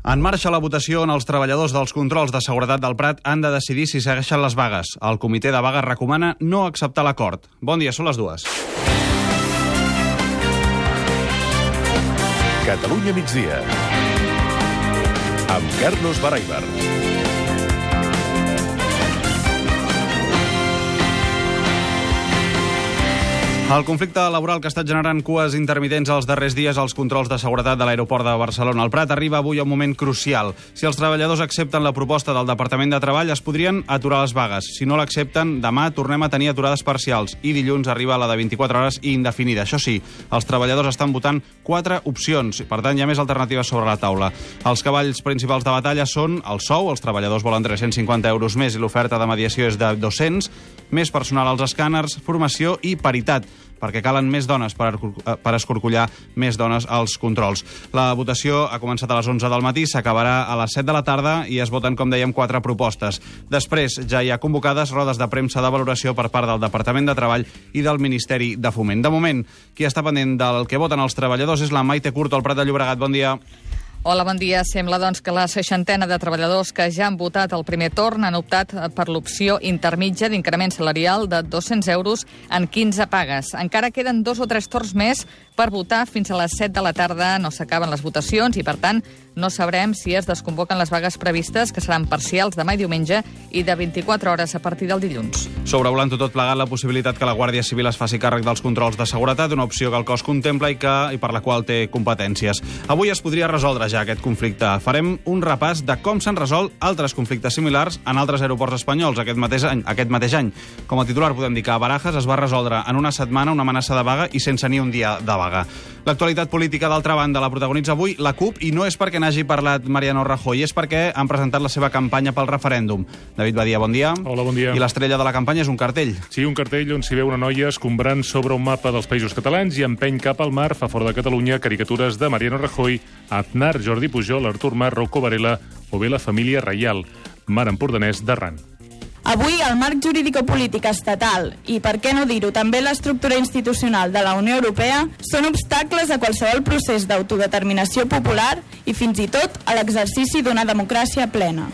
En marxa la votació on els treballadors dels controls de seguretat del Prat han de decidir si segueixen les vagues. El comitè de vagues recomana no acceptar l'acord. Bon dia, són les dues. Catalunya migdia. Amb Carlos Baraibar. El conflicte laboral que ha estat generant cues intermitents els darrers dies als controls de seguretat de l'aeroport de Barcelona al Prat arriba avui a un moment crucial. Si els treballadors accepten la proposta del Departament de Treball, es podrien aturar les vagues. Si no l'accepten, demà tornem a tenir aturades parcials i dilluns arriba la de 24 hores i indefinida. Això sí, els treballadors estan votant quatre opcions, per tant hi ha més alternatives sobre la taula. Els cavalls principals de batalla són el sou, els treballadors volen 350 euros més i l'oferta de mediació és de 200, més personal als escàners, formació i paritat perquè calen més dones per, per escorcollar més dones als controls. La votació ha començat a les 11 del matí, s'acabarà a les 7 de la tarda i es voten, com dèiem, quatre propostes. Després ja hi ha convocades rodes de premsa de valoració per part del Departament de Treball i del Ministeri de Foment. De moment, qui està pendent del que voten els treballadors és la Maite Curto, al Prat de Llobregat. Bon dia. Hola, bon dia. Sembla doncs, que la seixantena de treballadors que ja han votat el primer torn han optat per l'opció intermitja d'increment salarial de 200 euros en 15 pagues. Encara queden dos o tres torns més per votar. Fins a les 7 de la tarda no s'acaben les votacions i, per tant, no sabrem si es desconvoquen les vagues previstes, que seran parcials demà i diumenge i de 24 hores a partir del dilluns. Sobrevolant tot plegat la possibilitat que la Guàrdia Civil es faci càrrec dels controls de seguretat, una opció que el cos contempla i, que, i per la qual té competències. Avui es podria resoldre ja aquest conflicte. Farem un repàs de com s'han resolt altres conflictes similars en altres aeroports espanyols aquest mateix any. Aquest mateix any. Com a titular podem dir que a Barajas es va resoldre en una setmana una amenaça de vaga i sense ni un dia de vaga. L'actualitat política, d'altra banda, la protagonitza avui la CUP i no és perquè n'hagi parlat Mariano Rajoy, és perquè han presentat la seva campanya pel referèndum. David Badia, bon dia. Hola, bon dia. I l'estrella de la campanya és un cartell. Sí, un cartell on s'hi veu una noia escombrant sobre un mapa dels països catalans i empeny cap al mar, fa fora de Catalunya, caricatures de Mariano Rajoy, Aznar, Jordi Pujol, Artur Mas, Rocco Varela o bé la família reial, mar empordanès d'Arran. Avui el marc jurídico-polític estatal i, per què no dir-ho, també l'estructura institucional de la Unió Europea són obstacles a qualsevol procés d'autodeterminació popular i fins i tot a l'exercici d'una democràcia plena.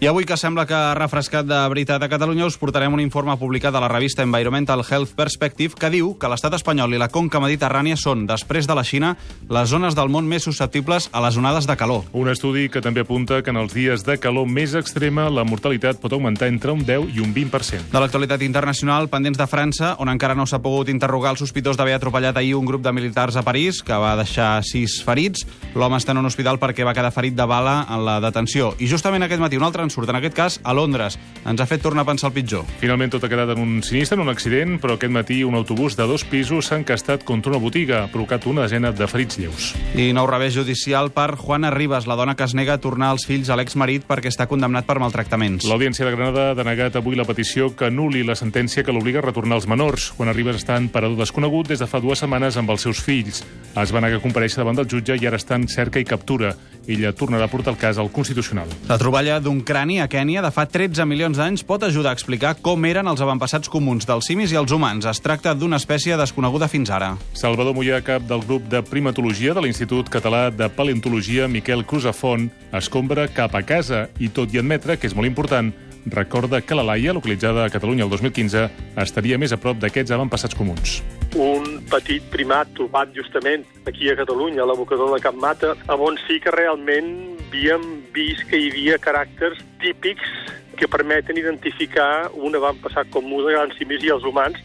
I avui que sembla que ha refrescat de veritat a Catalunya us portarem un informe publicat a la revista Environmental Health Perspective que diu que l'estat espanyol i la conca mediterrània són, després de la Xina, les zones del món més susceptibles a les onades de calor. Un estudi que també apunta que en els dies de calor més extrema la mortalitat pot augmentar entre un 10 i un 20%. De l'actualitat internacional, pendents de França, on encara no s'ha pogut interrogar el sospitós d'haver atropellat ahir un grup de militars a París, que va deixar sis ferits. L'home està en un hospital perquè va quedar ferit de bala en la detenció. I justament aquest matí un altre en surt, en aquest cas a Londres. Ens ha fet tornar a pensar el pitjor. Finalment tot ha quedat en un sinistre, en un accident, però aquest matí un autobús de dos pisos s'ha encastat contra una botiga, ha provocat una desena de ferits lleus. I nou revés judicial per Juana Ribas, la dona que es nega a tornar els fills a l'exmarit perquè està condemnat per maltractaments. L'Audiència de Granada ha denegat avui la petició que anuli la sentència que l'obliga a retornar els menors. Juana Ribas està en parador desconegut des de fa dues setmanes amb els seus fills. Es va negar a compareixer davant del jutge i ara està en cerca i captura. Ella tornarà a portar el cas al Constitucional. La troballa d'un crani a Kènia de fa 13 milions d'anys pot ajudar a explicar com eren els avantpassats comuns dels simis i els humans. Es tracta d'una espècie desconeguda fins ara. Salvador Mollà, cap del grup de primatologia de l'Institut Català de Paleontologia Miquel Cruzafont, escombra cap a casa i, tot i admetre que és molt important, recorda que la Laia, localitzada a Catalunya el 2015, estaria més a prop d'aquests avantpassats comuns. Un petit primat trobat justament aquí a Catalunya, a l'abocador de Cap Mata, on sí que realment havíem vist que hi havia caràcters típics que permeten identificar un avantpassat comú de grans simis i els humans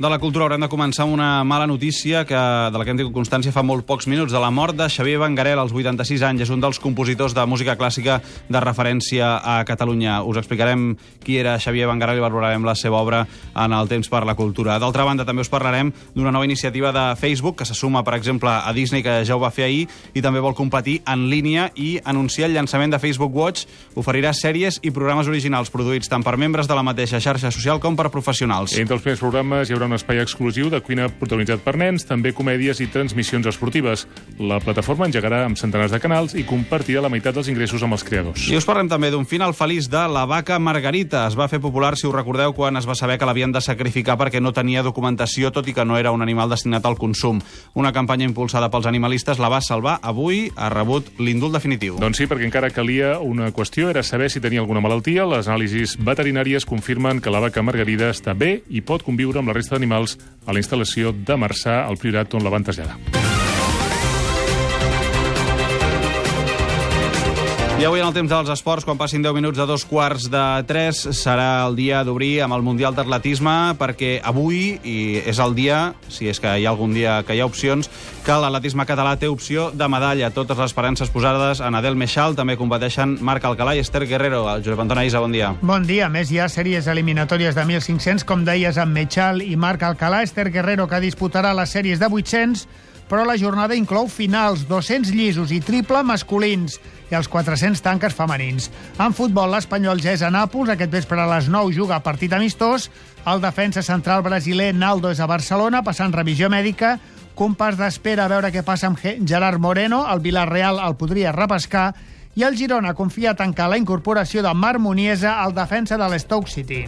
de la cultura haurem de començar amb una mala notícia que, de la que hem tingut constància fa molt pocs minuts, de la mort de Xavier Vangarel als 86 anys. És un dels compositors de música clàssica de referència a Catalunya. Us explicarem qui era Xavier Vangarel i valorarem la seva obra en el temps per la cultura. D'altra banda, també us parlarem d'una nova iniciativa de Facebook que se suma, per exemple, a Disney, que ja ho va fer ahir, i també vol competir en línia i anunciar el llançament de Facebook Watch. Oferirà sèries i programes originals produïts tant per membres de la mateixa xarxa social com per professionals. Entre els primers programes hi haurà un espai exclusiu de cuina protagonitzat per nens, també comèdies i transmissions esportives. La plataforma engegarà amb centenars de canals i compartirà la meitat dels ingressos amb els creadors. I us parlem també d'un final feliç de la vaca Margarita. Es va fer popular, si us recordeu, quan es va saber que l'havien de sacrificar perquè no tenia documentació, tot i que no era un animal destinat al consum. Una campanya impulsada pels animalistes la va salvar. Avui ha rebut l'indult definitiu. Doncs sí, perquè encara calia una qüestió, era saber si tenia alguna malaltia. Les anàlisis veterinàries confirmen que la vaca Margarida està bé i pot conviure amb la resta d'animals a la instal·lació de Marçà, al Priorat, on la van traslladar. I avui en el temps dels esports, quan passin 10 minuts de dos quarts de 3, serà el dia d'obrir amb el Mundial d'Atletisme, perquè avui, i és el dia, si és que hi ha algun dia que hi ha opcions, que l'atletisme català té opció de medalla. Totes les esperances posades en Adel Meixal, també competeixen Marc Alcalà i Esther Guerrero. Josep Anton Aïsa, bon dia. Bon dia. Més hi ha sèries eliminatòries de 1.500, com deies, amb Meixal i Marc Alcalà. Esther Guerrero, que disputarà les sèries de 800, però la jornada inclou finals, 200 llisos i triple masculins i els 400 tanques femenins. En futbol, l'Espanyol ja és a Nàpols. Aquest vespre a les 9 juga partit amistós. El defensa central brasiler Naldo és a Barcelona, passant revisió mèdica. Compàs d'espera a veure què passa amb Gerard Moreno. El Villarreal el podria repescar. I el Girona confia a tancar la incorporació de Marc Muniesa al defensa de l'Stoke City.